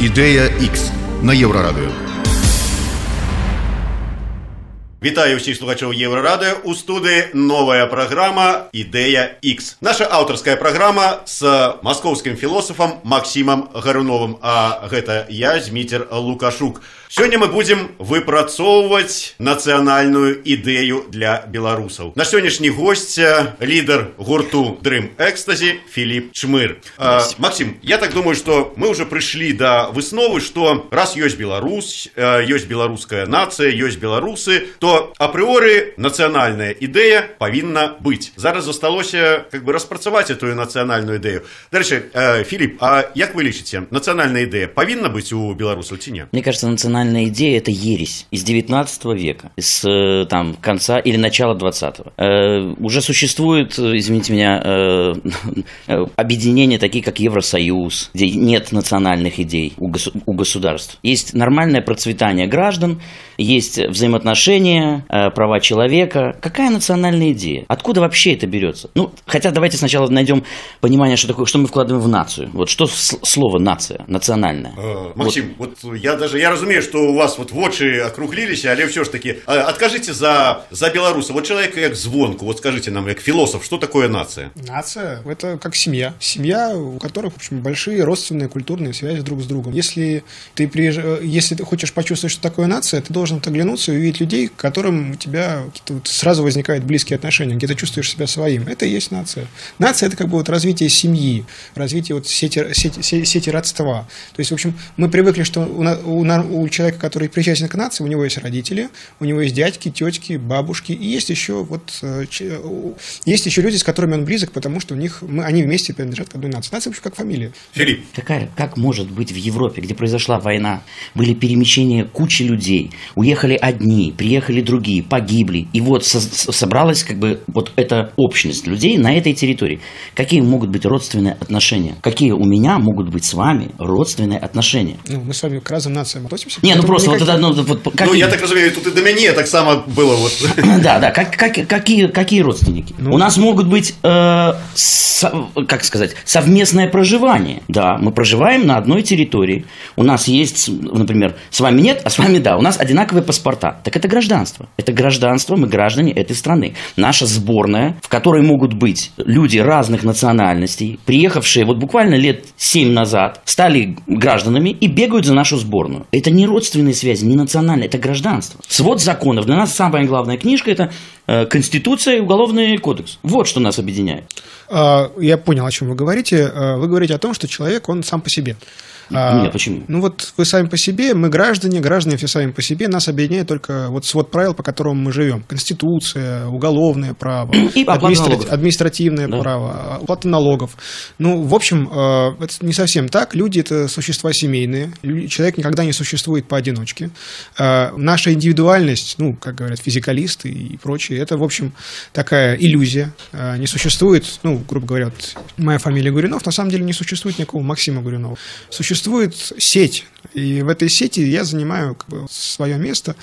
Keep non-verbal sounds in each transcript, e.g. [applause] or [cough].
Ідея X на Єврорадіо. Вітаю всіх слухачів Єврорадіо. У студії нова програма «Ідея X». Наша авторская програма с московским философом Максимом Гаруновым. А гэта я, Змитер Лукашук. Сегодня мы будем выпрацоўваць нацыянальную ідэю для беларусаў. Наш сённяшні гость лідар гурту Дрым Экстази Филипп Чмыр. А, Максим, я так думаю, что мы уже пришли до высновы, что раз ёсць Беларусь, ёсць беларуская нация, ёсць беларусы, то апрыоры нацыянальная ідэя павінна быць. Зараз засталося как бы распрацаваць эту нацыянальную ідэю. Дарэчы, Филипп, а як вы лічыце, нацыянальная ідэя павінна быць у беларусаў ці не? Мне кажется, национальная идея – это ересь из 19 века, с э, там, конца или начала 20-го. Э, уже существует, извините меня, э, [laughs] э, объединения такие, как Евросоюз, где нет национальных идей у, госу- у государств. Есть нормальное процветание граждан, есть взаимоотношения, э, права человека. Какая национальная идея? Откуда вообще это берется? Ну, хотя давайте сначала найдем понимание, что такое, что мы вкладываем в нацию. Вот что слово нация, национальная. Э, Максим, вот. я даже я разумею, что у вас вот вочы округлились, але все ж таки э, откажите за за беларуса. Вот человек как звонку, вот скажите нам, как философ, что такое нация? Нация – это как семья. Семья, у которых, в общем, большие родственные культурные связи друг с другом. Если ты, приезж... если ты хочешь почувствовать, что такое нация, ты должен оглянуться и увидеть людей, к которым у тебя вот сразу возникают близкие отношения, где ты чувствуешь себя своим. Это и есть нация. Нация – это как бы вот развитие семьи, развитие вот сети, сети, се- сети родства. То есть, в общем, мы привыкли, что у, у у человека, который причастен к нации, у него есть родители, у него есть дядьки, тетки, бабушки, и есть еще вот э, есть еще люди, с которыми он близок, потому что у них мы, они вместе принадлежат к одной нации. Нация, в общем, как фамилия. Филипп, Какая, как может быть в Европе, где произошла война, были перемещения кучи людей, уехали одни, приехали другие, погибли, и вот со- собралась как бы вот эта общность людей на этой территории. Какие могут быть родственные отношения? Какие у меня могут быть с вами родственные отношения? Ну, мы с вами к разным нациям относимся. Не, ну просто вот это, ну, вот ну какие- я так разумею, тут и до меня так само было вот. [coughs] Да, да, как, как- какие, какие родственники? Ну. У нас могут быть, э, со- как сказать, совместное проживание. Да, мы проживаем на одной территории. У нас есть, например, с вами нет, а с вами да. У нас одинаковые паспорта. Так это гражданство. Это гражданство, мы граждане этой страны. Наша сборная, в которой могут быть люди разных национальностей, приехавшие вот буквально лет 7 назад, стали гражданами и бегают за нашу сборную. Это не родственные связи, не национальные, это гражданство. Свод законов. Для нас самая главная книжка – это э, Конституция и Уголовный кодекс. Вот что нас объединяет. А, Я понял, о чем вы говорите. А, Вы говорите о том, что человек, он сам по себе. А, Нет, почему? Ну вот вы сами по себе, мы граждане, граждане все сами по себе, нас объединяет только вот свод правил, по которым мы живем. Конституция, уголовное право, И налогов. административное Да. право, оплата налогов. Ну, в общем, э, это не совсем так. Люди – это существа семейные. Человек никогда не существует поодиночке. Э, Наша индивидуальность, ну, как говорят физикалисты и прочие, это, в общем, такая иллюзия. Э, Не существует, ну, грубо говоря, вот моя фамилия Гуринов, на самом деле не существует никакого Максима Гуринова. Существует сеть, и в этой сети я занимаю как бы, свое место,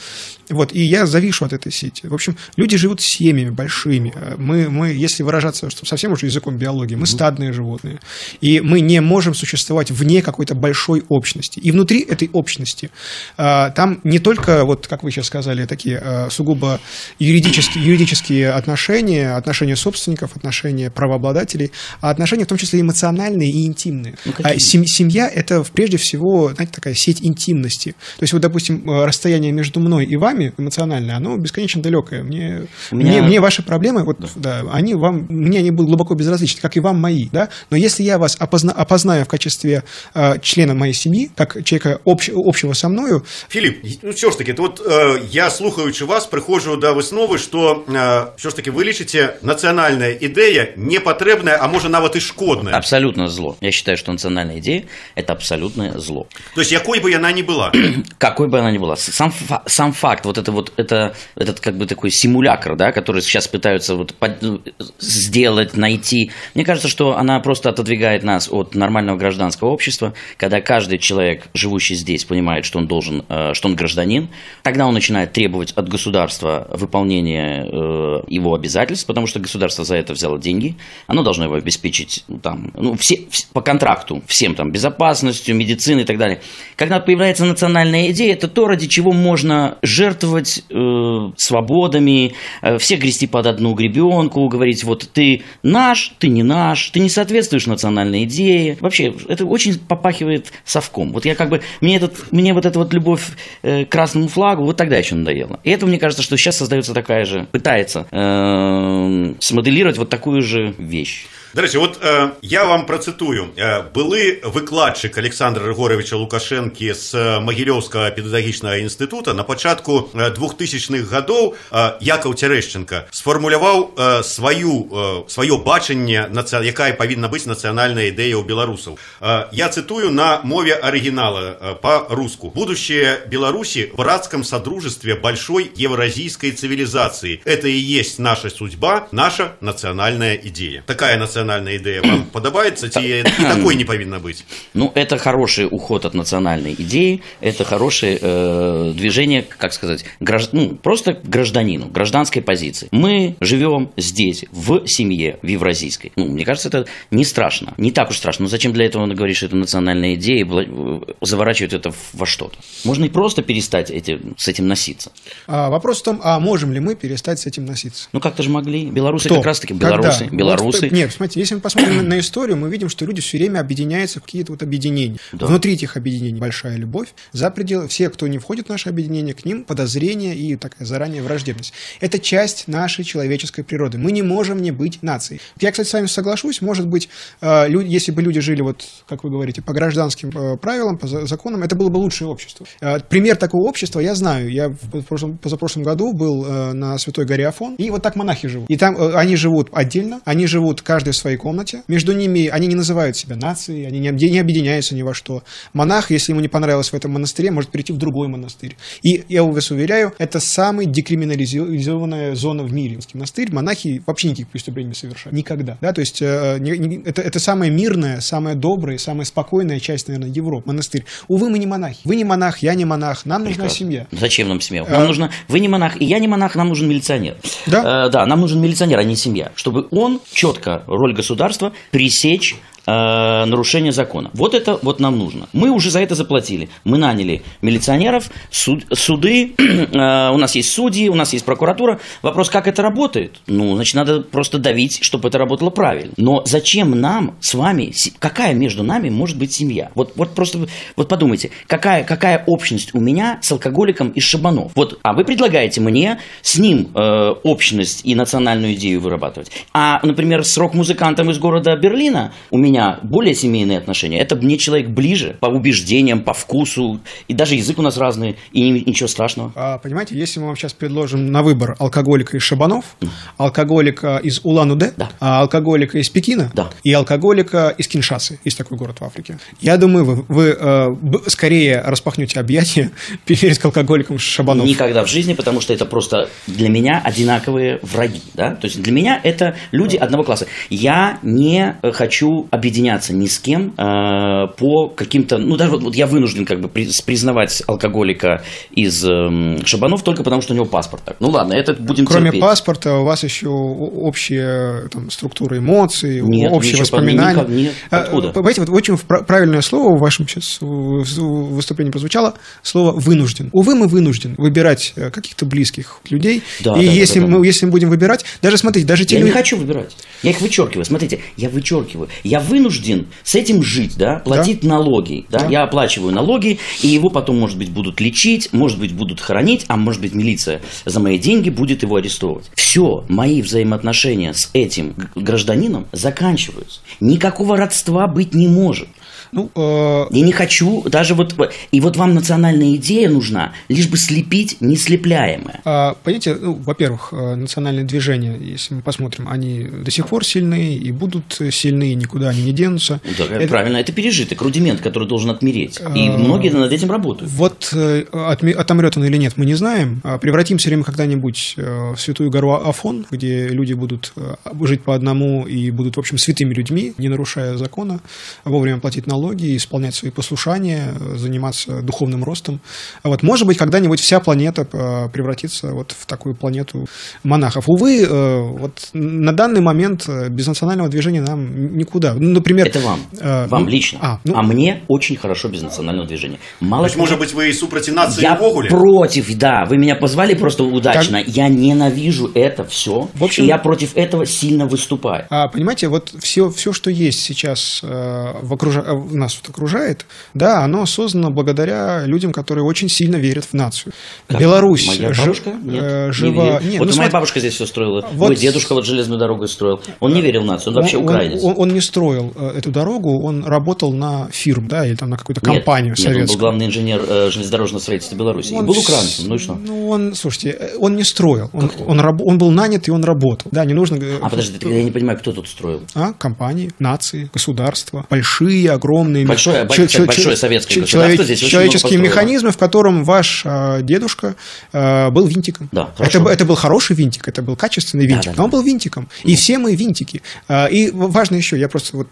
вот, и я завишу от этой сети. В общем, люди живут семьями большими. Мы, мы если выражаться что совсем уже языком биологии, мы стадные животные. И мы не можем существовать вне какой-то большой общности. И внутри этой общности э, там не только, вот как вы сейчас сказали, такие э, сугубо юридические, юридические отношения, отношения собственников, отношения правообладателей, а отношения в том числе эмоциональные и интимные. Ну? А сем- семья – это прежде всего, знаете, такая сеть интимности. То есть, вот, допустим, э, расстояние между мной и вами эмоциональное, оно бесконечно далекое. Мне, У меня- мне, мне ваши проблемы, вот, да. они вам, мне они будут глубоко безразличны, как и вам мои, да. Но если я вас опозна- опознаю в качестве э, члена моей семьи, как человека общ- общего со мною, Філіп, ну все ж таки, от е, я слухаючи вас, приходжу до виснови, що е, що ж таки ви лічите національна ідея непотребна, а може навіть і шкодна. Абсолютно зло. Я считаю, что национальная идея – это абсолютное зло. Тобто, якою би вона не була. Какой бы она ни была. Сам, сам факт, вот это вот, это, этот как бы такой симулякр, да, который сейчас пытаются вот под- ну, сделать, найти. Мне кажется, что она просто отодвигает нас от нормального гражданского общества, когда каждый человек, живущий здесь, понимает, что он должен, э, что он гражданин, тогда он начинает требовать от государства выполнения э, его обязательств, потому что государство за это взяло деньги, оно должно его обеспечить ну, там, ну, все, вс- по контракту всем там безопасностью, промышленностью, медициной и так далее. Когда появляется национальная идея, это то, ради чего можно жертвовать э, свободами, э, всех грести под одну гребенку, говорить, вот ты наш, ты не наш, ты не соответствуешь национальной идее. Вообще, это очень попахивает совком. Вот я как бы, мне, этот, мне вот эта вот любовь э, к красному флагу вот тогда еще надоело. И это, мне кажется, что сейчас создается такая же, пытается э, смоделировать вот такую же вещь До речі, от е, я вам процитую. Е, Були викладчик Олександра Григоровича Лукашенки з Могилевського педагогічного інституту на початку е, 2000-х годів е, Яков Терещенко сформулював е, свою, е, своє бачення, наці- яка повинна бути національна ідея у білорусів. Е, Я цитую на мові оригіналу е, по-русски. Будущее Беларуси в братском содружестве большой евразийской цивилизации. Это и есть наша судьба, наша национальная идея. Такая национальная идея вам подобается? И такой не повинна быть. Ну, это хороший уход от национальной идеи, это хорошее э, движение, как сказать, гражд- ну, просто к гражданину, гражданской позиции. Мы живем здесь, в семье, в евразийской. Ну, мне кажется, это не страшно, не так уж страшно. Но зачем для этого говорить, что это национальная идея, э, заворачивать это во что-то? Можно и просто перестать эти, с этим носиться. А вопрос в том, а можем ли мы перестать с этим носиться? Ну, как-то же могли. Белорусы Кто? как раз-таки, Когда? белорусы, Вот, белорусы. нет, смотрите, если мы посмотрим на, историю, мы видим, что люди все время объединяются в какие-то вот объединения. Да. Внутри этих объединений большая любовь, за пределы, все, кто не входит в наше объединение, к ним подозрение и такая заранее враждебность. Это часть нашей человеческой природы. Мы не можем не быть нацией. Я, кстати, с вами соглашусь, может быть, э, лю- если бы люди жили, вот, как вы говорите, по гражданским э, правилам, по за- законам, это было бы лучшее общество. Э, Пример такого общества я знаю. Я в прошлом, позапрошлом году был на Святой горе Афон, и вот так монахи живут. И там они живут отдельно, они живут каждый в своей комнате. Между ними они не называют себя нацией, они не, не объединяются ни во что. Монах, если ему не понравилось в этом монастыре, может перейти в другой монастырь. И я вас уверяю, это самая декриминализованная зона в мире. Монастырь, монахи вообще никаких преступлений не совершают. Никогда. Да? То есть э, не- не- это, это самая мирная, самая добрая, самая спокойная часть, наверное, Европы. Монастырь. Увы, мы не монахи. Вы не монах, я не монах. Нам нужна Прекрасно. семья. Зачем нам семья? Нам А. нужно... Вы не монах, и я не монах, нам нужен милиционер. Да? Э, да, нам нужен милиционер, а не семья. Чтобы он четко, роль государства, пресечь э, нарушение закона. Вот это вот нам нужно. Мы уже за это заплатили. Мы наняли милиционеров, суд- суды, [clears throat] э, у нас есть судьи, у нас есть прокуратура. Вопрос, как это работает? Ну, значит, надо просто давить, чтобы это работало правильно. Но зачем нам с вами, какая между нами может быть семья? Вот, вот просто, вот подумайте, какая, какая общность у меня с алкоголиком из Шабанов? Вот, а вы предлагаете мне с ним э, общность и национальную идею вырабатывать. А, например, с рок-музыкантом из города Берлина у меня более семейные отношения. Это мне человек ближе по убеждениям, по вкусу. И даже язык у нас разный, и ни- ничего страшного. А, понимаете, если мы вам сейчас предложим на выбор алкоголика из Шабанов, алкоголика из Улан-Удэ, Да. а алкоголика из Пекина Да. и алкоголика из Киншасы, есть такой город в Африке, я думаю, вы, вы, э, скорее распахнете объятия [laughs] перед алкоголиком из Шабанов. Никогда в жизни, потому что это просто для меня одинаковые враги. Да? То есть для меня это люди одного класса. Я не э, хочу объединяться ни с кем э, по каким-то... Ну, даже вот, вот я вынужден как бы при- признавать алкоголика из эм, Шабанов только потому, что у него паспорт. Так. Ну ладно, это будем Кроме терпеть. паспорта, у вас еще общая там, структура эмоций, Нет, общие воспоминания. подобного. Нет, А, откуда? Понимаете, вот очень пра- правильное слово в вашем сейчас выступлении прозвучало, слово «вынужден». Увы, мы вынуждены выбирать э, каких-то близких людей. Да, и да, да, если, да, да. мы, если мы будем выбирать, даже смотрите, даже те Я не люди... хочу выбирать. Я их вычеркиваю. Смотрите, я вычеркиваю. Я вынужден с этим жить, да, платить налоги. Да? Да. Я оплачиваю налоги, и его потом, может быть, будут лечить, может быть, будут хоронить, а может быть, милиция за мои деньги будет его арестовывать. Все, мои взаимоотношения с этим гражданином заканчиваются. Никакого родства быть не может. Ну, э, Я не хочу, даже вот... И вот вам национальная идея нужна, лишь бы слепить неслепляемое. А, Понимаете, ну, во-первых, э, национальные движения, если мы посмотрим, они до сих пор сильны и будут сильны, и никуда они не денутся. Ну, да, Это- правильно, это пережиток, рудимент, который должен отмереть. И А. многие над этим работают. Вот э, отме- отомрет он или нет, мы не знаем. А Превратимся ли мы когда-нибудь э, в святую гору Афон, где люди будут жить по одному и будут, в общем, святыми людьми, не нарушая закона, вовремя платить платить налоги, исполнять свои послушания, заниматься духовным ростом. Вот, может быть, когда-нибудь вся планета э, превратится вот в такую планету монахов. Увы, э, вот на данный момент без национального движения нам никуда. Ну, например, это вам, э, вам ну, лично. А, ну, а мне очень хорошо без национального движения. Мало То есть, может быть, вы и супротив нации Я против, да. Вы меня позвали просто удачно. Как... Я ненавижу это все. В общем, и я против этого сильно выступаю. А, понимаете, вот все, все, что есть сейчас э, в окруж... Э, нас вот окружает, да, оно создано благодаря людям, которые очень сильно верят в нацию. Как? Беларусь моя бабушка? Ж... Нет, э, жива... не Нет, вот ну, моя бабушка здесь все строила. Вот... Мой дедушка вот железную дорогу строил. Он не верил в нацию, он, он вообще украинец. Он, он, он не строил э, эту дорогу, он работал на фирм, да, или там на какую-то компанию нет, советскую. Нет, он был главный инженер э, железнодорожного строительства Беларуси. Он и был украинцем, ну и что? Ну, он, слушайте, он не строил. Он, он, он, он был нанят, и он работал. Да, не нужно... А подожди, я не понимаю, кто тут строил? А, компании, нации, государства, большие, огромные... Большое, ч- ч- большое советское ч- государство здесь Человеческие механизмы, в котором ваш э, дедушка э, был винтиком. Да, это, это был хороший винтик, это был качественный винтик, да, да, но он был винтиком. И все мы винтики. Э, и важно еще, я просто вот,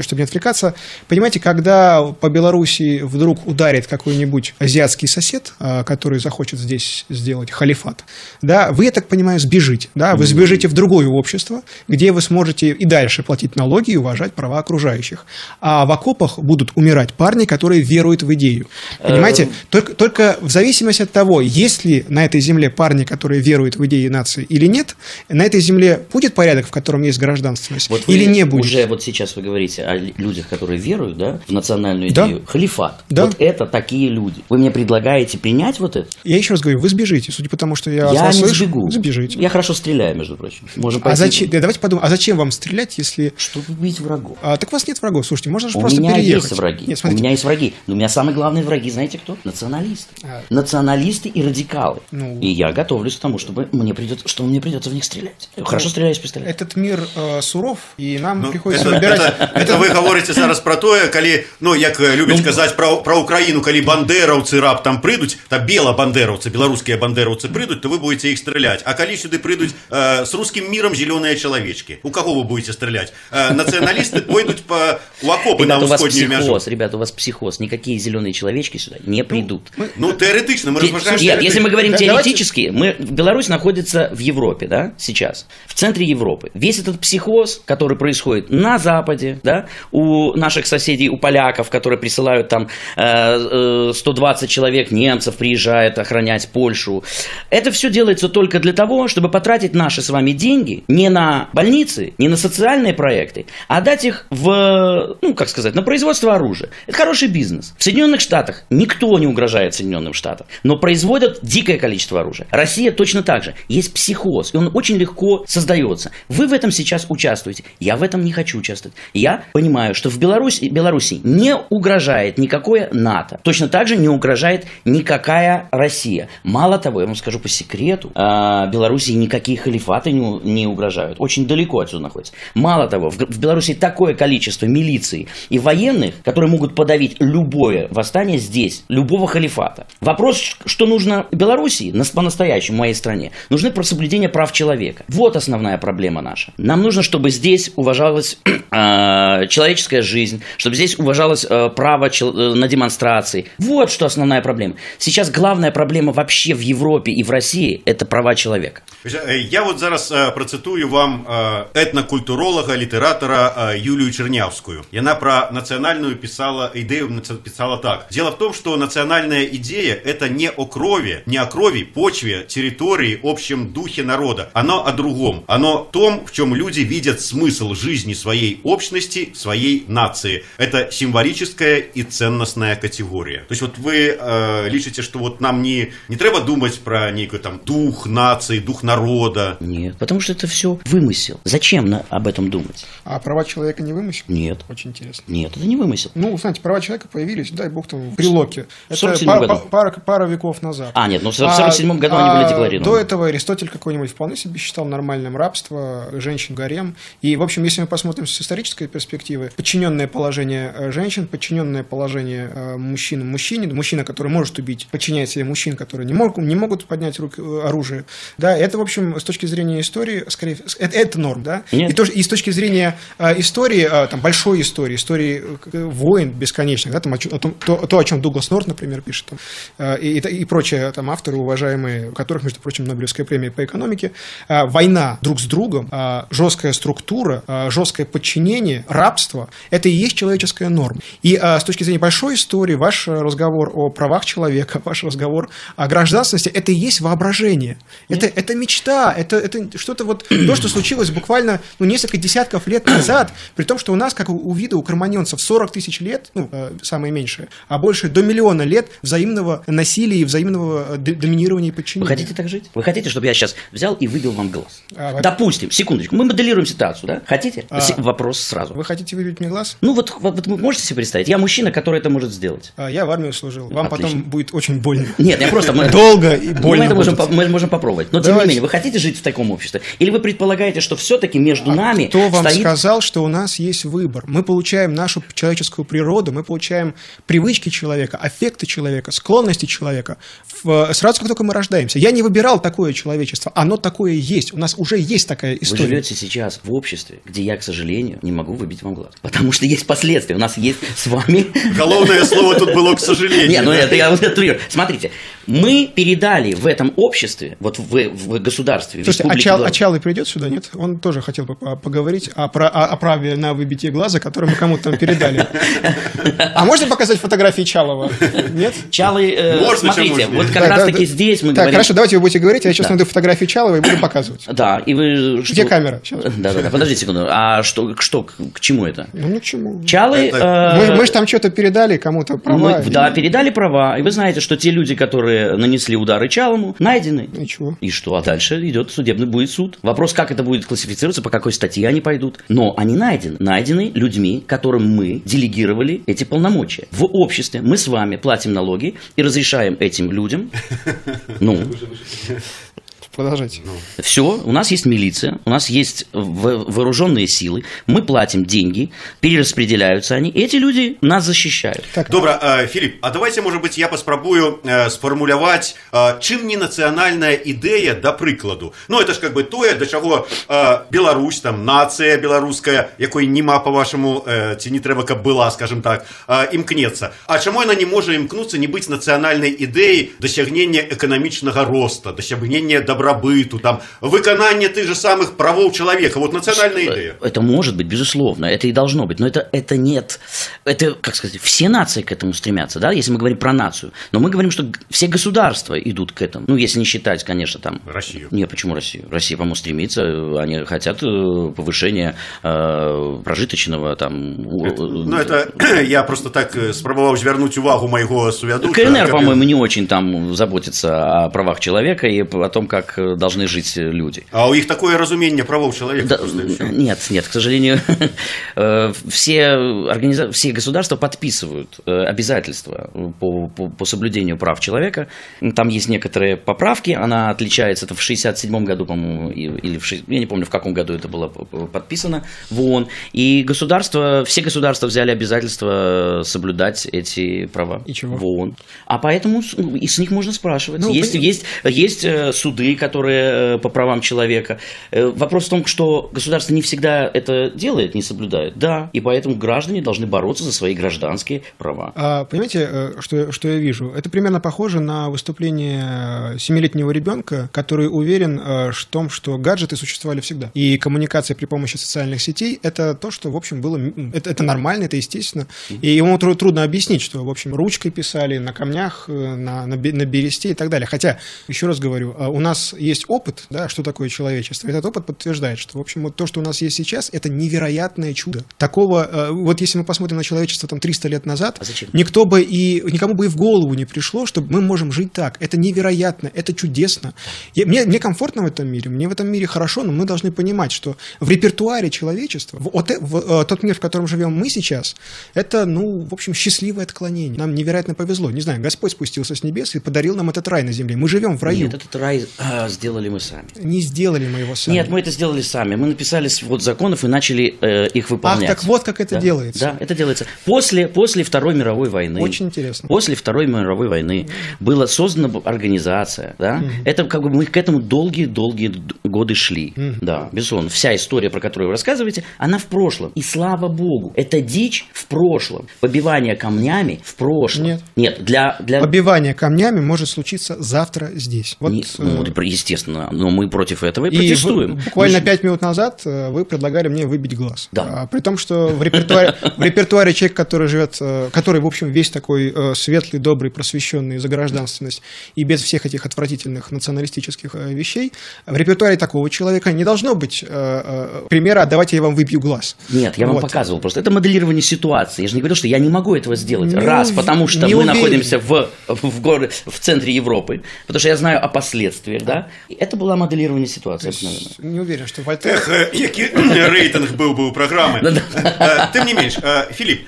чтобы не отвлекаться, понимаете, когда по Беларуси вдруг ударит какой-нибудь азиатский сосед, который захочет здесь сделать халифат, да, вы, я так понимаю, сбежите, да, вы сбежите в другое общество, где вы сможете и дальше платить налоги и уважать права окружающих. А в окопах будут умирать парни, которые веруют в идею. Понимаете? Э, только, только в зависимости от того, есть ли на этой земле парни, которые веруют в идеи нации или нет, на этой земле будет порядок, в котором есть гражданственность, вот или не будет. Уже вот сейчас вы говорите о людях, которые веруют да, в национальную идею. Да. Халифат. Да. Вот это такие люди. Вы мне предлагаете принять вот это? Я еще раз говорю, вы сбежите, судя по тому, что я Я не слышу, сбегу. Сбежите. Я хорошо стреляю, между прочим. Можем а зачем, давайте подумаем, а зачем вам стрелять, если... Чтобы убить врагов. А, так у вас нет врагов, слушайте, можно же просто меня переехать. есть враги. Нет, смотрите. У меня есть враги. Но у меня самые главные враги, знаете кто? Националисты. А. Националисты и радикалы. Ну... И я готовлюсь к тому, чтобы мне придется, что мне придется в них стрелять. Ну, хорошо стреляю из пистолета. Этот мир э, суров, и нам ну, приходится это, выбирать... Это, это вы говорите зараз про то, калі ну як любяць ну, казаць про, про Украіну калі бандераўцы раптам прыйдуць та бела бандераўцы беларускія бандераўцы прыйдуць то вы будете іх стрелять а калі сюды прыйдуць э, с русским миром зеленые человечки у кого вы будете стрелять э, националисты [laughs] пойдут по у окопы ребята, на усходнюю мяжу ребята у вас психоз. Никакие зеленые человечки сюда не ну, придут. ну, ну теоретично мы размышляем нет если мы говорим да, теоретически давайте... мы Беларусь находится в Европе да сейчас в центре Европы. Весь этот психоз который происходит на Западе да у наших соседей у поляков которые присылают там э, 120 э, человек немцев приезжает охранять Польшу. Это все делается только для того чтобы потратить наши с вами деньги не на больницы не на социальные проекты а дать их в ну как сказать на производство оружия. Это хороший бизнес. В Соединенных Штатах никто не угрожает Соединенным Штатам но производят дикое количество оружия. Россия точно так же. Есть психоз и он очень легко создается. Вы в этом сейчас участвуете. Я в этом не хочу участвовать. Я понимаю что в Беларуси Беларуси не угрожает никакое НАТО. Точно так же не угрожает никакая Россия. Мало того я вам скажу по секрету а, Беларуси никакие халифаты не, не угрожают. Очень далеко отсюда находится. Мало того в, в Беларуси такое количество милиции и военных которые могут подавить любое восстание здесь любого халифата. Вопрос что нужно Беларуси по-настоящему моей стране нужны про соблюдение прав человека. Вот основная проблема наша. Нам нужно чтобы здесь уважалась э, [clears throat] человеческая жизнь чтобы здесь уважалось э, право э, на демонстрации. Вот что основная проблема. Сейчас главная проблема вообще в Европе и в России это права человека. Э, я вот зараз э, процитую вам э, этнокультуролога литератора Юлию Чернявскую. Яна про национальную писала идею писала так. Дело в том что национальная идея это не о крови не о крови почве территории общем духе народа. Оно о другом. Оно том в чем люди видят смысл жизни своей общности своей нации. Это символическая и ценностная категория. То есть вот вы э, лічыце что вот нам не не трэба думать про некую там дух нации дух народа. Нет потому что это все вымысел. Зачем на, об этом думать? А права человека не вымысел? Нет. Очень интересно. Нет это не вымысел. Ну знаете права человека появились дай бог там в прилоке это пара, году. пара, пара веков назад. А нет ну в 47 а, году а, они были декларированы. до этого Аристотель какой-нибудь вполне себе считал нормальным рабство женщин гарем. И в общем если мы посмотрим с исторической перспективы подчиненное положение э, женщин подчиненное положение э, мужчин мужчине мужчина который может убить подчиняет себе мужчин которые не могут не могут поднять рук э, оружие да это в общем с точки зрения истории скорее это, это норм да? Нет. и тоже и с точки зрения истории там большой истории истории э, войн бесконечных, да, там, о, том, то, то, о чем Дуглас Норт, например, пишет, там, и, и, и прочие там, авторы, уважаемые, у которых, между прочим, Нобелевская премия по экономике, война друг с другом, жесткая структура, жесткое подчинение, рабство – это и есть человеческая норма. И с точки зрения большой истории, ваш разговор о правах человека, [laughs] ваш разговор о гражданственности – это и есть воображение. Это, это мечта, это, это что-то вот, то, что случилось буквально ну, несколько десятков лет назад, при том, что у нас, как у вида, у кроманьонцев, 40 тысяч лет, ну, э, самое меньшее, а больше до миллиона лет взаимного насилия и взаимного э, доминирования и подчинения. Вы хотите так жить? Вы хотите, чтобы я сейчас взял и выбил вам глаз? А, Допустим, секундочку, мы моделируем ситуацию, да? Хотите? А, Вопрос сразу. Вы хотите выбить мне глаз? Ну вот, вот, вот вы можете себе представить, я мужчина, который это может сделать. А, я в армию служил. Вам Отлично. потом будет очень больно. Нет, я просто... [laughs] Долго и больно. Мы это можем, мы можем попробовать. Но тем не менее, вы хотите жить в таком обществе? Или вы предполагаете, что все-таки между нами Кто вам сказал, что у нас есть выбор? Мы получаем нашу человеческую природу, мы получаем привычки человека, аффекты человека, склонности человека в, сразу, как только мы рождаемся. Я не выбирал такое человечество, оно такое есть. У нас уже есть такая история. Вы живете сейчас в обществе, где я, к сожалению, не могу выбить вам глаз. Потому что есть последствия. У нас есть с вами... Головное слово тут было «к сожалению». Нет, ну это я утрирую. Смотрите, мы передали в этом обществе, вот в, в государстве, Слушайте, Ачал, Ачалый придет сюда, нет? Он тоже хотел бы поговорить о, про, о, о праве на выбитие глаза, которое мы кому-то передали. А можно показать фотографии Чалова? Нет? Чалы, э, смотрите, вот как раз таки здесь мы так, говорим... хорошо, давайте вы будете говорить, я сейчас найду фотографии Чалова и буду показывать. [coughs] Да, и вы... Где камера? Да-да-да, подождите секунду. А что, что, к чему это? Ну, ни к чему. Чалы... Мы, мы же там что-то передали кому-то права. да, передали права. И вы знаете, что те люди, которые нанесли удары Чалому, найдены. И чего? И что? А дальше идет судебный будет суд. Вопрос, как это будет классифицироваться, по какой статье они пойдут. Но они найдены. Найдены людьми, которым мы делегировали эти полномочия. В обществе мы с вами платим налоги и разрешаем этим людям, [laughs] ну, Продолжайте. Ну. Все, у нас есть милиция, у нас есть вооруженные силы, мы платим деньги, перераспределяются они, эти люди нас защищают. Так. Добра, э, Филипп, а давайте, может быть, я паспрабую э, сфармуляваць, э, чым не нацыянальная ідэя да прыкладу. Ну это ж как бы тое, да чаго Беларусь, там нацыя беларуская, якой нема по-вашаму ці не трэба, каб была, скажем так, імкнецца. А чаму яна не можа імкнуцца не быць нацыянальнай ідэяй дасягнення эканамічнага роста, дасягнення добра добробыту, там, выконание тех же самых правов человека. Вот национальная идея. Это может быть, безусловно, это и должно быть, но это, это нет. Это, как сказать, все нации к этому стремятся, да, если мы говорим про нацию. Но мы говорим, что все государства идут к этому. Ну, если не считать, конечно, там... Россию. Нет, почему Россию? Россия, по-моему, стремится, они хотят э, повышения э, прожиточного там... Это, ну, это [clears throat] я просто так э, спробовал вернуть увагу моего сувядуча. КНР, по-моему, не очень там заботится о правах человека и о том, как Э, должны жить люди. А у них такое разумение правов человека? Да, нет, нет, к сожалению, [laughs] э, все, организа... все государства подписывают э, обязательства по, по, по соблюдению прав человека. Там есть некоторые поправки, она отличается, это в 67 году, по-моему, или в 6... я не помню, в каком году это было подписано в ООН. И государства, все государства взяли обязательство соблюдать эти права и чего? в ООН. А поэтому и с них можно спрашивать. Ну, есть, есть, есть суды, которые э, по правам человека. Э, вопрос в том, что государство не всегда это делает, не соблюдает. Да, и поэтому граждане должны бороться за свои гражданские права. А, понимаете, э, что, что я вижу? Это примерно похоже на выступление семилетнего ребенка, который уверен в том, что гаджеты существовали всегда. И коммуникация при помощи социальных сетей – это то, что, в общем, было... Это, это нормально, это естественно. И ему трудно объяснить, что, в общем, ручкой писали на камнях, на, на, на бересте и так далее. Хотя, еще раз говорю, у нас есть опыт, да, что такое человечество. Этот опыт подтверждает, что, в общем, вот то, что у нас есть сейчас, это невероятное чудо. Такого, э, вот если мы посмотрим на человечество там 300 лет назад, а зачем? никто бы и, никому бы и в голову не пришло, что мы можем жить так. Это невероятно, это чудесно. Я, мне, мне комфортно в этом мире, мне в этом мире хорошо, но мы должны понимать, что в репертуаре человечества, в, в, в, в тот мир, в котором живем мы сейчас, это, ну, в общем, счастливое отклонение. Нам невероятно повезло. Не знаю, Господь спустился с небес и подарил нам этот рай на земле. Мы живем в раю. Нет, этот рай Сделали мы сами. Не сделали мы его сами. Нет, мы это сделали сами. Мы написали свод законов и начали э, их выполнять. Ах, так вот как это Да. делается. Да, это делается. После, после Второй мировой войны. Очень интересно. После Второй мировой войны была создана организация, да. Это как бы мы к этому долгие-долгие годы шли. Да, безусловно. Вся история, про которую вы рассказываете, она в прошлом. И слава богу, это дичь в прошлом. Побивание камнями в прошлом. Нет. Нет, для... для... Побивание камнями может случиться завтра здесь. Вот, Не- ну, э, естественно, но мы против этого и, И протестуем. вы- буквально пять минут назад э, вы предлагали мне выбить глаз. Да. А, при том, что в репертуаре, в репертуаре человек, который живет, э, который, в общем, весь такой э, светлый, добрый, просвещенный за гражданственность и без всех этих отвратительных националистических вещей, в репертуаре такого человека не должно быть примера «А давайте я вам выбью глаз». Нет, я вам Вот. показывал просто. Это моделирование ситуации. Я же не говорил, что я не могу этого сделать. Не Раз, ув- потому что мы уверен. находимся в, в, горе- в центре Европы, потому что я знаю о последствиях, да. И это было моделирование ситуации. Не уверен, что Вольтер... Ех, е, який рейтинг був би у програми. Е, Тим не менш, е, Філіп,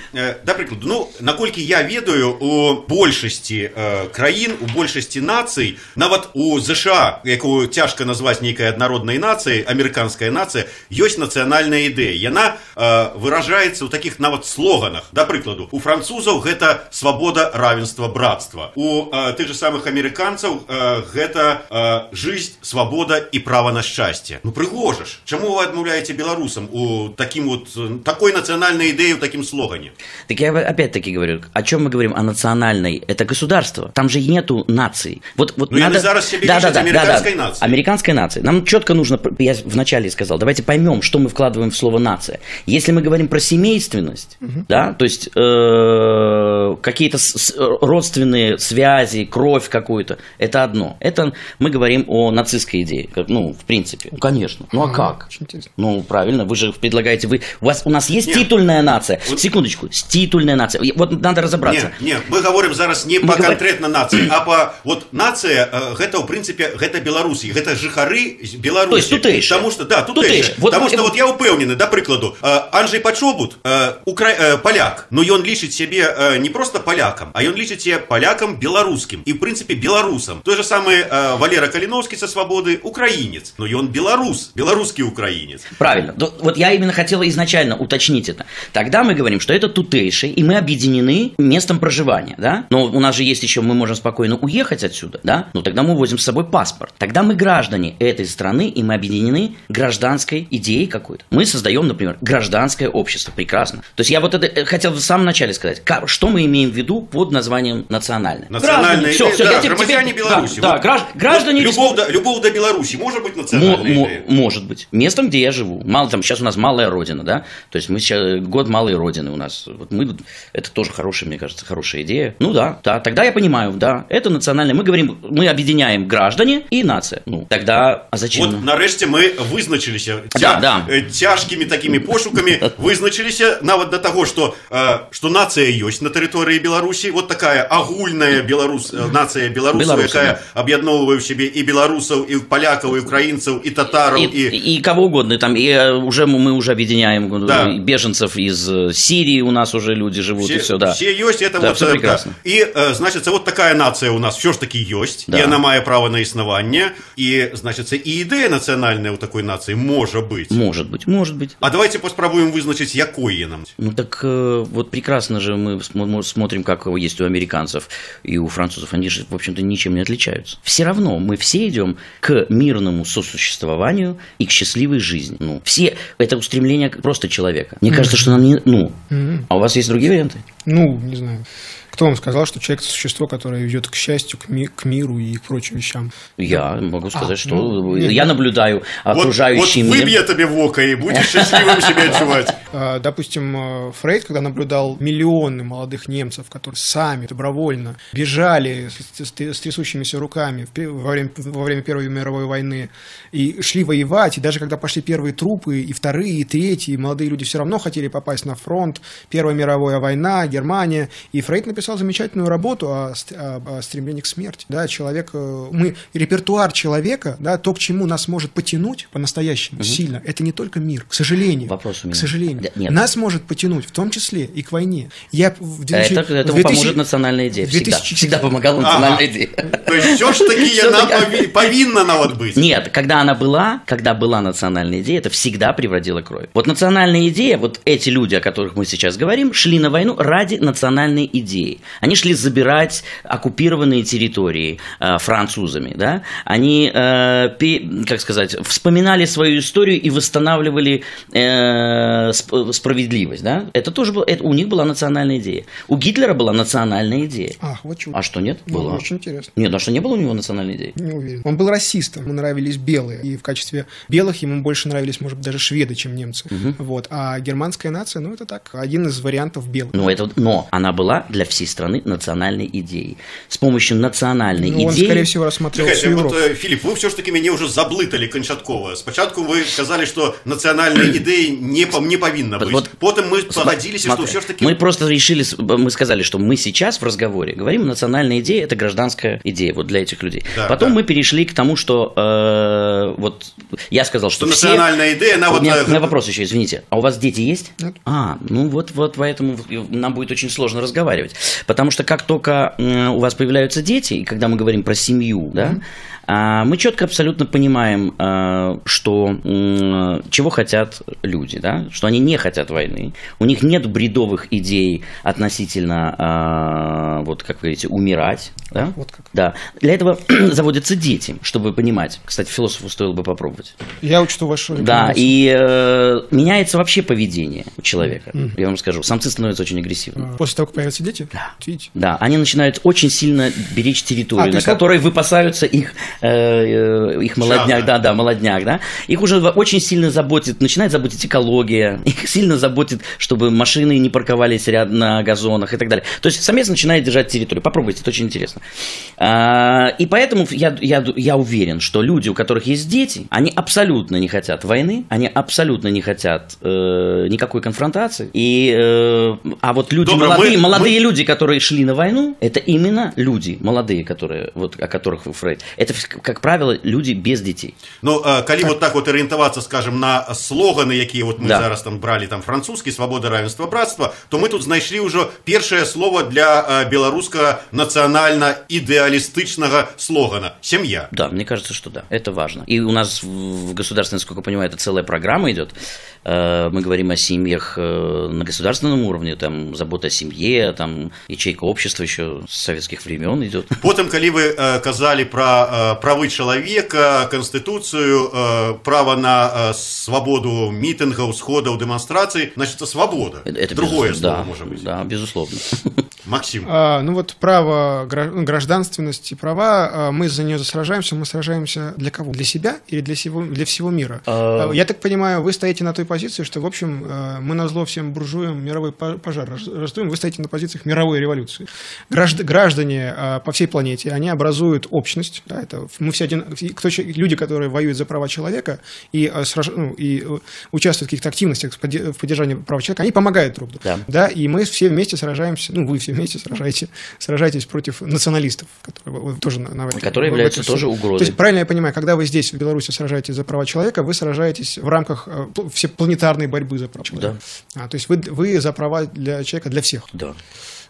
да прикладу, ну, наколькі я ведаю, у большасці краін, у большасці нацый, нават у ЗША, якую цяжка назваць нейкай аднароднай нацыі, амерыканская нацыя, ёсць нацыянальная ідэя. Яна э, выражаецца ў такіх нават слоганах. Да прыкладу, у французаў гэта свабода, равенства, братства. У э, тых же самых амерыканцаў э, гэта э, жизнь, свабода і права на шчасце. Ну прыгожа ж. Чаму вы адмаўляеце беларусам у таким вот э, такой нацыянальнай ідэі ў такім слогане? Так я опять-таки говорю, о чем мы говорим? О национальной. Это государство. Там же нету наций. Вот, вот Ну, и надо... они зараз себе лишат американской нации. Американской нации. Нам четко нужно, я вначале сказал, давайте поймем, что мы вкладываем в слово нация. Если мы говорим про семейственность, да, то есть э, какие-то с- с- родственные связи, кровь какую-то, это одно. Это мы говорим о нацистской идее, как, ну, в принципе. Ну, конечно. Ну, а как? Очень интересно. Ну, правильно, вы же предлагаете, вы, у, вас, у нас есть Нет. титульная нация. Вот- Секундочку, титульная нация. И Вот надо разобраться. Не, не, мы говорим зараз не Мы по говорим- конкретно нации, а по вот нация, э, гэта в принципе гэта Беларусь, гэта жыхары з Беларусі. То есть тутэйшыя. Потому что да, Тутэйшыя. тутэйшыя. Вот Потому мы- что вот я упэўнены, да прыкладу, э, Анджей Пачобут, э, укра... э, поляк, но ён лічыць сябе э, не просто полякам, а ён лічыць себе полякам беларускім і в принципе беларусам. Той же самый э, Валера Калиновский со свободы украинец, но ён беларус, беларускі украинец. Правильно. Да, Вот я именно хотела изначально уточнить это. Тогда мы говорим, что это тутейший, и мы объединены местом проживания, да? Но у нас же есть еще, мы можем спокойно уехать отсюда, да? Ну тогда мы возим с собой паспорт. Тогда мы граждане этой страны, и мы объединены гражданской идеей какой-то. Мы создаем, например, гражданское общество. Прекрасно. То есть я вот это э, хотел в самом начале сказать. Ка- Что мы имеем в виду под названием национальное? Национальная Все, все, да, я тебе- громадяне тебе- Беларуси. Да, да, Вот- гражд- граждане вот любовь, республики- до, любовь до Беларуси может быть Мо- национальной мо- идеей? может быть. Местом, где я живу. Мало там, сейчас у нас малая родина, да? То есть мы сейчас год малой родины у нас. Вот мы, это тоже хорошая, мне кажется, хорошая идея. Ну да, да, тогда я понимаю, да, это национальное. Мы говорим, мы объединяем граждане и нация. Ну, тогда, а зачем? Вот нам? нарешті ми визначилися Да, да. е, тяжкими такими пошуками, [laughs] визначилися навіть до того, що, е, що нація є на території Білорусі, вот така агульна білорус, е, нація білорусів, Білоруси, яка об'єдновує в собі і білорусів, і поляків, і українців, і татарів, И, і... и кого угодно, там, и э, уже мы мы уже объединяем э, Да. и беженцев из э, Сирии, у нас уже люди живут, и все, да. Все есть, это Да, вот, все э, прекрасно. да. И, э, значит, вот такая нация у нас все ж таки есть, Да. и она має право на існування, і, значить, і ідея національна у такої нації може бути. Может быть, может быть. А давайте поспробуем визначить, якої нам. Ну так э, вот прекрасно же мы см- смотрим, как есть у американцев и у французов. Они же, в общем-то, ничем не отличаются. Все равно мы все идем к мирному сосуществованию и к счастливой жизни. Ну, все это устремление просто человека. Мне кажется, что нам не. Ну, а у вас есть другие варианты? Ну, не знаю. Кто вам сказал, что человек – это существо, которое ведет к счастью, к, ми- к миру и к прочим вещам? Я могу сказать, А, что ну, нет. я наблюдаю Вот, окружающий вот мир. выбья тебе в око, и будешь [laughs] счастливым себя отчувать. А, Допустим, э, Фрейд, когда наблюдал миллионы молодых немцев, которые сами добровольно бежали с, трясущимися руками время, во время Первой мировой войны и шли воевать, и даже когда пошли первые трупы, и вторые, и третьи, молодые люди все равно хотели попасть на фронт, Первая мировая война, Германия, и Фрейд написал написал замечательную работу о, о, о стремлении к смерти. Да, человек, э, мы, репертуар человека, да, то, к чему нас может потянуть по-настоящему угу. сильно, это не только мир, к сожалению. Вопрос у меня. К сожалению. Да, нет. Нас может потянуть, в том числе и к войне. Я в 2000, это, этому 2000, поможет национальная идея. Всегда, 2000... всегда помогала национальная ага. идея. То есть все ж таки [laughs] она повинна на вот быть. Нет, когда она была, когда была национальная идея, это всегда приводило кровь. Вот национальная идея, вот эти люди, о которых мы сейчас говорим, шли на войну ради национальной идеи. Они шли забирать оккупированные территории э, французами, да? Они, э, пи, как сказать, вспоминали свою историю и восстанавливали э, справедливость, да? Это тоже было, это, у них была национальная идея. У Гитлера была национальная идея. Ах, вот чудо. А что нет? Ну, было. Очень интересно. Нет, а что не было у него национальной идеи? Не уверен. Он был расистом, ему нравились белые, и в качестве белых ему больше нравились, может быть, даже шведы, чем немцы. Угу. Вот. А германская нация, ну, это так, один из вариантов белых. Ну, это, но она была для всей страны национальной идеей. С помощью национальной ну, идеи... Он, скорее всего, рассмотрел Чекайте, вот, э, Филипп, вы все-таки меня уже заблытали Кончаткова. Спочатку вы сказали, что национальная [clears throat] идея не, не повинна быть. Вот, Потом мы погодились, что все-таки... Мы просто решили, мы сказали, что мы сейчас в разговоре говорим, национальная идея – это гражданская идея вот для этих людей. Да, Потом да. мы перешли к тому, что э, вот я сказал, что, что все... национальная идея, она вот... У меня, у меня вопрос еще, извините. А у вас дети есть? Нет. А, ну вот, вот поэтому нам будет очень сложно разговаривать. Потому что как только у вас появляются дети, и когда мы говорим про семью, да, mm-hmm а, мы четко абсолютно понимаем, а, что чего хотят люди, да? что они не хотят войны, у них нет бредовых идей относительно, а, вот как вы говорите, умирать. Да? Вот как. Да. Для этого [clears throat] заводятся дети, чтобы понимать. Кстати, философу стоило бы попробовать. Я учту вашу Да, и э, меняется вообще поведение у человека. Mm-hmm. Я вам скажу, самцы становятся очень агрессивными. После того, как появятся дети? Да. Да, они начинают очень сильно беречь территорию, а, на которой выпасаются их Э, э, их молодняк, да, да, молодняк, да, их уже очень сильно заботит, начинает заботить экология, [laughs] их сильно заботит, чтобы машины не парковались рядом на газонах и так далее. То есть самец начинает держать территорию. Попробуйте, это очень интересно. А, и поэтому я, я, я уверен, что люди, у которых есть дети, они абсолютно не хотят войны, они абсолютно не хотят э, никакой конфронтации. И, э, а вот люди Добро, молодые, мы, молодые мы... люди, которые шли на войну, это именно люди молодые, которые вот о которых вы Фрейд. Это как правило, люди без детей. Ну, калі вот так вот ориентоваться, скажем, на слоганы, якія вот мы да. зараз там брали там французский свобода, равенство, братство, то мы тут знайшлі ўжо першае слово для беларускага нацыянальна ідэалістычнага слогана семья. Да, мне кажется, что да, это важно. И у нас в государственной, насколько я понимаю, это целая программа идет. Э, мы говорим о семьях э, на государственном уровне, там забота о семье, там ячейка общества еще с советских времен идет. Потом, коли вы э, казали про правы человека, конституцию, право на свободу митингов, сходов, демонстраций, значит, это свобода. Это другое слово, да, может быть. Да, безусловно. [laughs] Максим. А, ну вот право гражданственности, права, мы за нее сражаемся, мы сражаемся для кого? Для себя или для всего, для всего мира? А... Я так понимаю, вы стоите на той позиции, что, в общем, э, мы на зло всем буржуям мировой пожар раздуем, вы стоите на позициях мировой революции. Граждане э, по всей планете, они образуют общность, да, это мы все один, кто, люди, которые воюют за права человека и, э, ну, и участвуют в каких-то активностях в поддержании прав человека, они помогают друг другу. Да. Да, и мы все вместе сражаемся, ну, вы все вместе сражаетесь, сражаетесь против националистов, которые тоже на, на Которые являются тоже угрозой. То есть, правильно я понимаю, когда вы здесь, в Беларуси, сражаетесь за права человека, вы сражаетесь в рамках все планетарной борьбы за права человека. Да. А, то есть вы, вы за права для человека, для всех. Да.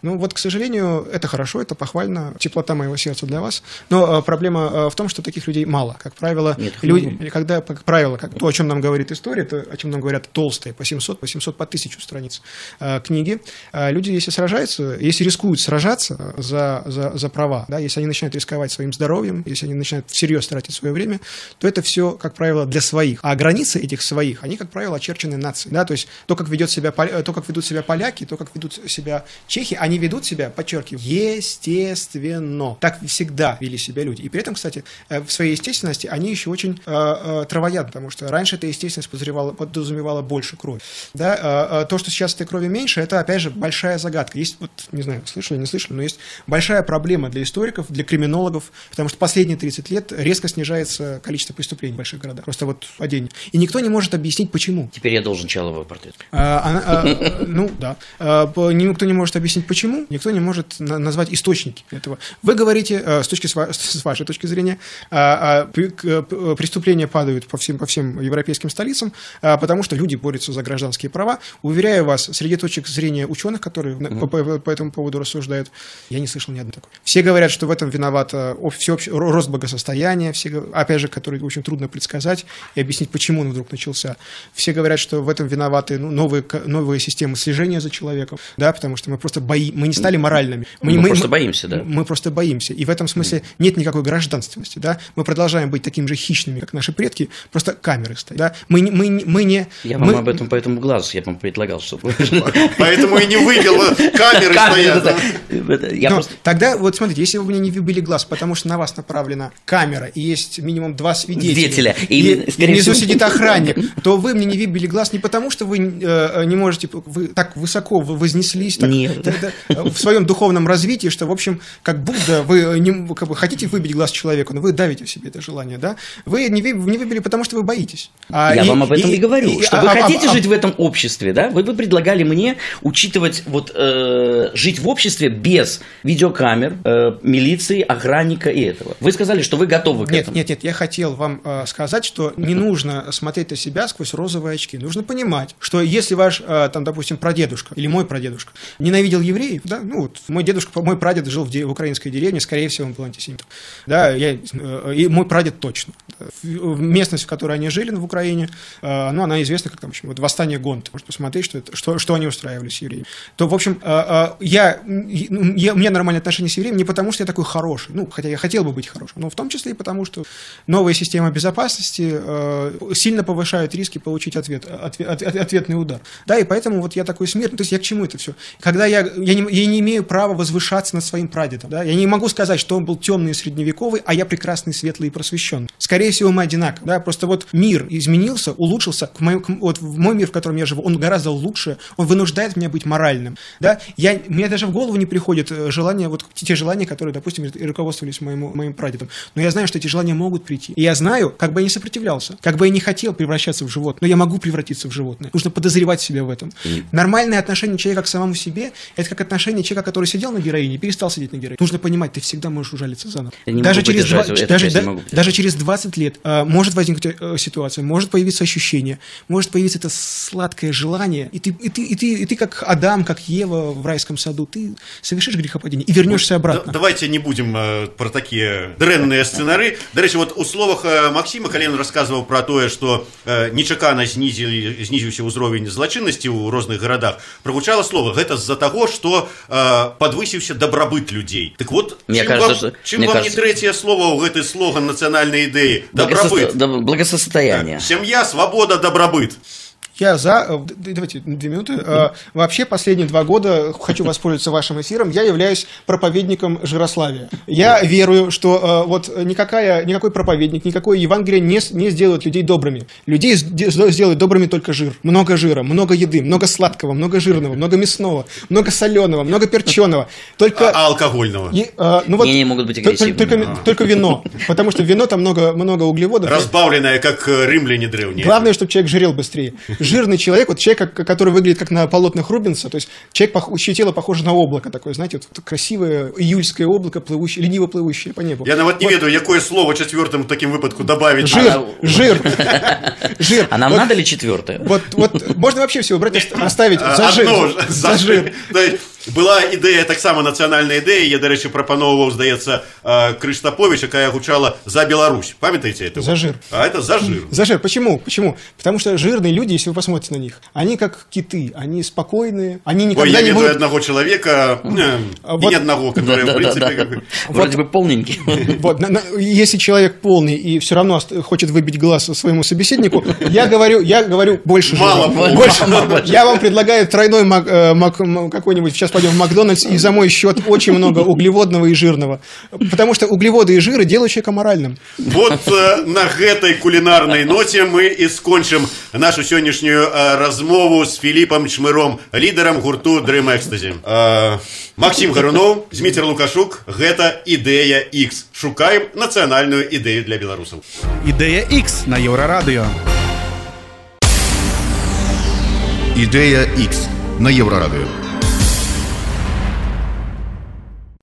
Ну вот, к сожалению, это хорошо, это похвально, теплота моего сердца для вас. Но э, проблема э, в том, что таких людей мало. Как правило, Нет, люди, когда, как правило, как, то, о чем нам говорит история, то, о чем нам говорят толстые, по 700, по 700, по 1000 страниц э, книги, люди, если сражаются, если рискуют сражаться за, за, за права, да, если они начинают рисковать своим здоровьем, если они начинают всерьез тратить свое время, то это все, как правило, для своих. А границы этих своих, они, как правило, очерчены нацией. Да? То есть то, как, ведет себя, то, как ведут себя поляки, то, как ведут себя чехи, они ведут себя, подчеркиваю, естественно. Так всегда вели себя люди. И при этом, кстати, э, в своей естественности они еще очень э, э, травоядны, потому что раньше эта естественность подразумевала, подразумевала больше крови. Да? Э, то, что сейчас этой крови меньше, это, опять же, большая загадка. Есть, вот, не знаю, слышали, не слышали, но есть большая проблема для историков, для криминологов, потому что последние 30 лет резко снижается количество преступлений в больших городах. Просто вот падение. И никто не может объяснить, почему. Теперь я должен Чалова портрет. А, а, а, ну, да. А, никто не может объяснить, почему почему, никто не может назвать источники этого. Вы говорите, э, с, точки, с вашей точки зрения, а, а, преступления падают по всем, по всем европейским столицам, потому что люди борются за гражданские права. Уверяю вас, среди точек зрения ученых, которые mm-hmm. по, по, по этому поводу рассуждают, я не слышал ни одной такой. Все говорят, что в этом виноват всеобщий рост благосостояния, все, опять же, который очень трудно предсказать и объяснить, почему он вдруг начался. Все говорят, что в этом виноваты ну, новые, новые системы слежения за человеком, да, потому что мы просто мы не стали моральными. Мы, мы, мы просто боимся, да. Мы просто боимся. И в этом смысле нет никакой гражданственности, да. Мы продолжаем быть такими же хищными, как наши предки, просто камеры стоят, да. Мы, мы, мы не... Я вам об этом поэтому глаз, я вам предлагал, чтобы... Поэтому и не вывел, камеры стоят. Тогда, вот смотрите, если вы мне не выбили глаз, потому что на вас направлена камера, и есть минимум два свидетеля, и внизу сидит охранник, [laughs] то вы мне не выбили глаз не потому, что вы э, не можете, вы так высоко вознеслись так, Нет. В своем духовном развитии, что, в общем, как будто вы не, как бы, хотите выбить глаз человеку, но вы давите в себе это желание, да? Вы не, не выбили, потому что вы боитесь. А, Я и, вам об этом и, и говорю, и, что а, вы а, хотите а, жить а, в этом обществе, да? Вы бы предлагали мне учитывать, вот, э, жить в обществе без видеокамер, э, милиции, охранника и этого. Вы сказали, что вы готовы к нет, этому. Нет, нет, я хотел вам э, сказать, что не нужно смотреть на себя сквозь розовые очки. Нужно понимать, что если ваш, э, там, допустим, прадедушка или мой прадедушка ненавидел евреев, да, ну вот мой дедушка, мой прадед жил в, де, в украинской деревне, скорее всего, он был антисемитом. Да, я, э, и мой прадед точно. Местность, в которой они жили в Украине, э, ну, она известна как там, в общем, вот восстание Гонт. Можно посмотреть, что, это, что, что они устраивали с евреями. То, в общем, э, я, я, у меня нормальные отношения с евреями не потому, что я такой хороший, ну, хотя я хотел бы быть хорошим, но в том числе и потому, что новая система безопасности сильно повышает риски получить ответ, ответ, ответный удар. Да, и поэтому вот я такой смертный. То есть я к чему это все? Когда я, я, не, я не имею права возвышаться над своим прадедом. Да? Я не могу сказать, что он был темный и средневековый, а я прекрасный, светлый и просвещенный. Скорее всего, мы одинаковы. Да? Просто вот мир изменился, улучшился. К моему, к, вот в мой мир, в котором я живу, он гораздо лучше, он вынуждает меня быть моральным. Да? Я, мне даже в голову не приходит э, желание, вот те желания, которые, допустим, руководствовались моим, моим прадедом. Но я знаю, что эти желания могут прийти. И я знаю, как бы я не сопротивлялся, как бы я не хотел превращаться в животное, но я могу превратиться в животное. Нужно подозревать себя в этом. Нормальное отношение человека к самому себе – это как отношение человека, который сидел на героине, перестал сидеть на героине. Нужно понимать, ты всегда можешь ужалиться заново. Даже через, 20, даже, да, даже через 20 лет э, может возникнуть э, ситуация, может появиться ощущение, может появиться это сладкое желание, и ты, и, ты, и, ты, и ты как Адам, как Ева в райском саду, ты совершишь грехопадение и вернешься обратно. Да, давайте не будем э, про такие дрэнные сценары. До речі, вот у словах э, Максима Кален рассказывал про то, что э, нечакана знизили, знизіўся ўзровень злачыннасці ў розных гарадах. Прогучало слово гэта з-за того, что э, подвысіўся дабрабыт людзей. Так вот, мне чым кажется, вам, что, чым вам кажется, не третье слово ў гэты слоган нацыянальнай ідэі? Дабрабыт. Благосостояние. Сям'я, свабода, дабрабыт. я за... Э, давайте две минуты. Mm-hmm. Вообще последние два года, хочу воспользоваться вашим эфиром, я являюсь проповедником жирославия. Я верую, что э, вот никакая, никакой проповедник, никакое Евангелие не, не сделает людей добрыми. Людей сделает добрыми только жир. Много жира, много еды, много сладкого, много жирного, много мясного, много соленого, много перченого. Только... А, а алкогольного? И, а, ну вот, не, не могут быть агрессивными. Только, только, только вино. Потому что вино там много, много углеводов. Разбавленное, как римляне древние. Главное, чтобы человек жирел быстрее жирный человек, вот человек, который выглядит как на полотнах Рубинса, то есть человек, чье тело похоже на облако такое, знаете, вот красивое июльское облако, плывущее, лениво плывущее по небу. Я не вот. ведаю, какое слово четвертым таким выпадку добавить. Жир, а, жир, [laughs] жир. А нам вот, надо ли четвертое? Вот, вот, можно вообще все убрать, оставить за жир. За жир Была ідэя таксама нацыянальная ідэя я дарэчы прапаноўваў здаецца Крыштапович якая гучала за Беларусь памятаеце это за жир а это за жир за жир почему почему потому что жирные люди если вы посмотрите на них они как киты они спокойные они никогда Ой, я не будут одного человека а вот, ни одного который да, в принципе да, да, да. вроде бы полненький [laughs] вот если человек полный и все равно хочет выбить глаз своему собеседнику я говорю я говорю больше мало больше [laughs] я вам предлагаю тройной э, какой-нибудь сейчас пойдем в Макдональдс и за мой счет очень много углеводного и жирного. Потому что углеводы и жиры делают человека моральным. Вот э, на этой кулинарной ноте мы и скончим нашу сегодняшнюю э, размову с Филиппом Чмыром, лидером гурту Dream Ecstasy. Э, Максим Гарунов, Дмитрий Лукашук, гэта Идея X. Шукаем национальную идею для белорусов. Идея X на Еврорадио. Идея X на Еврорадио.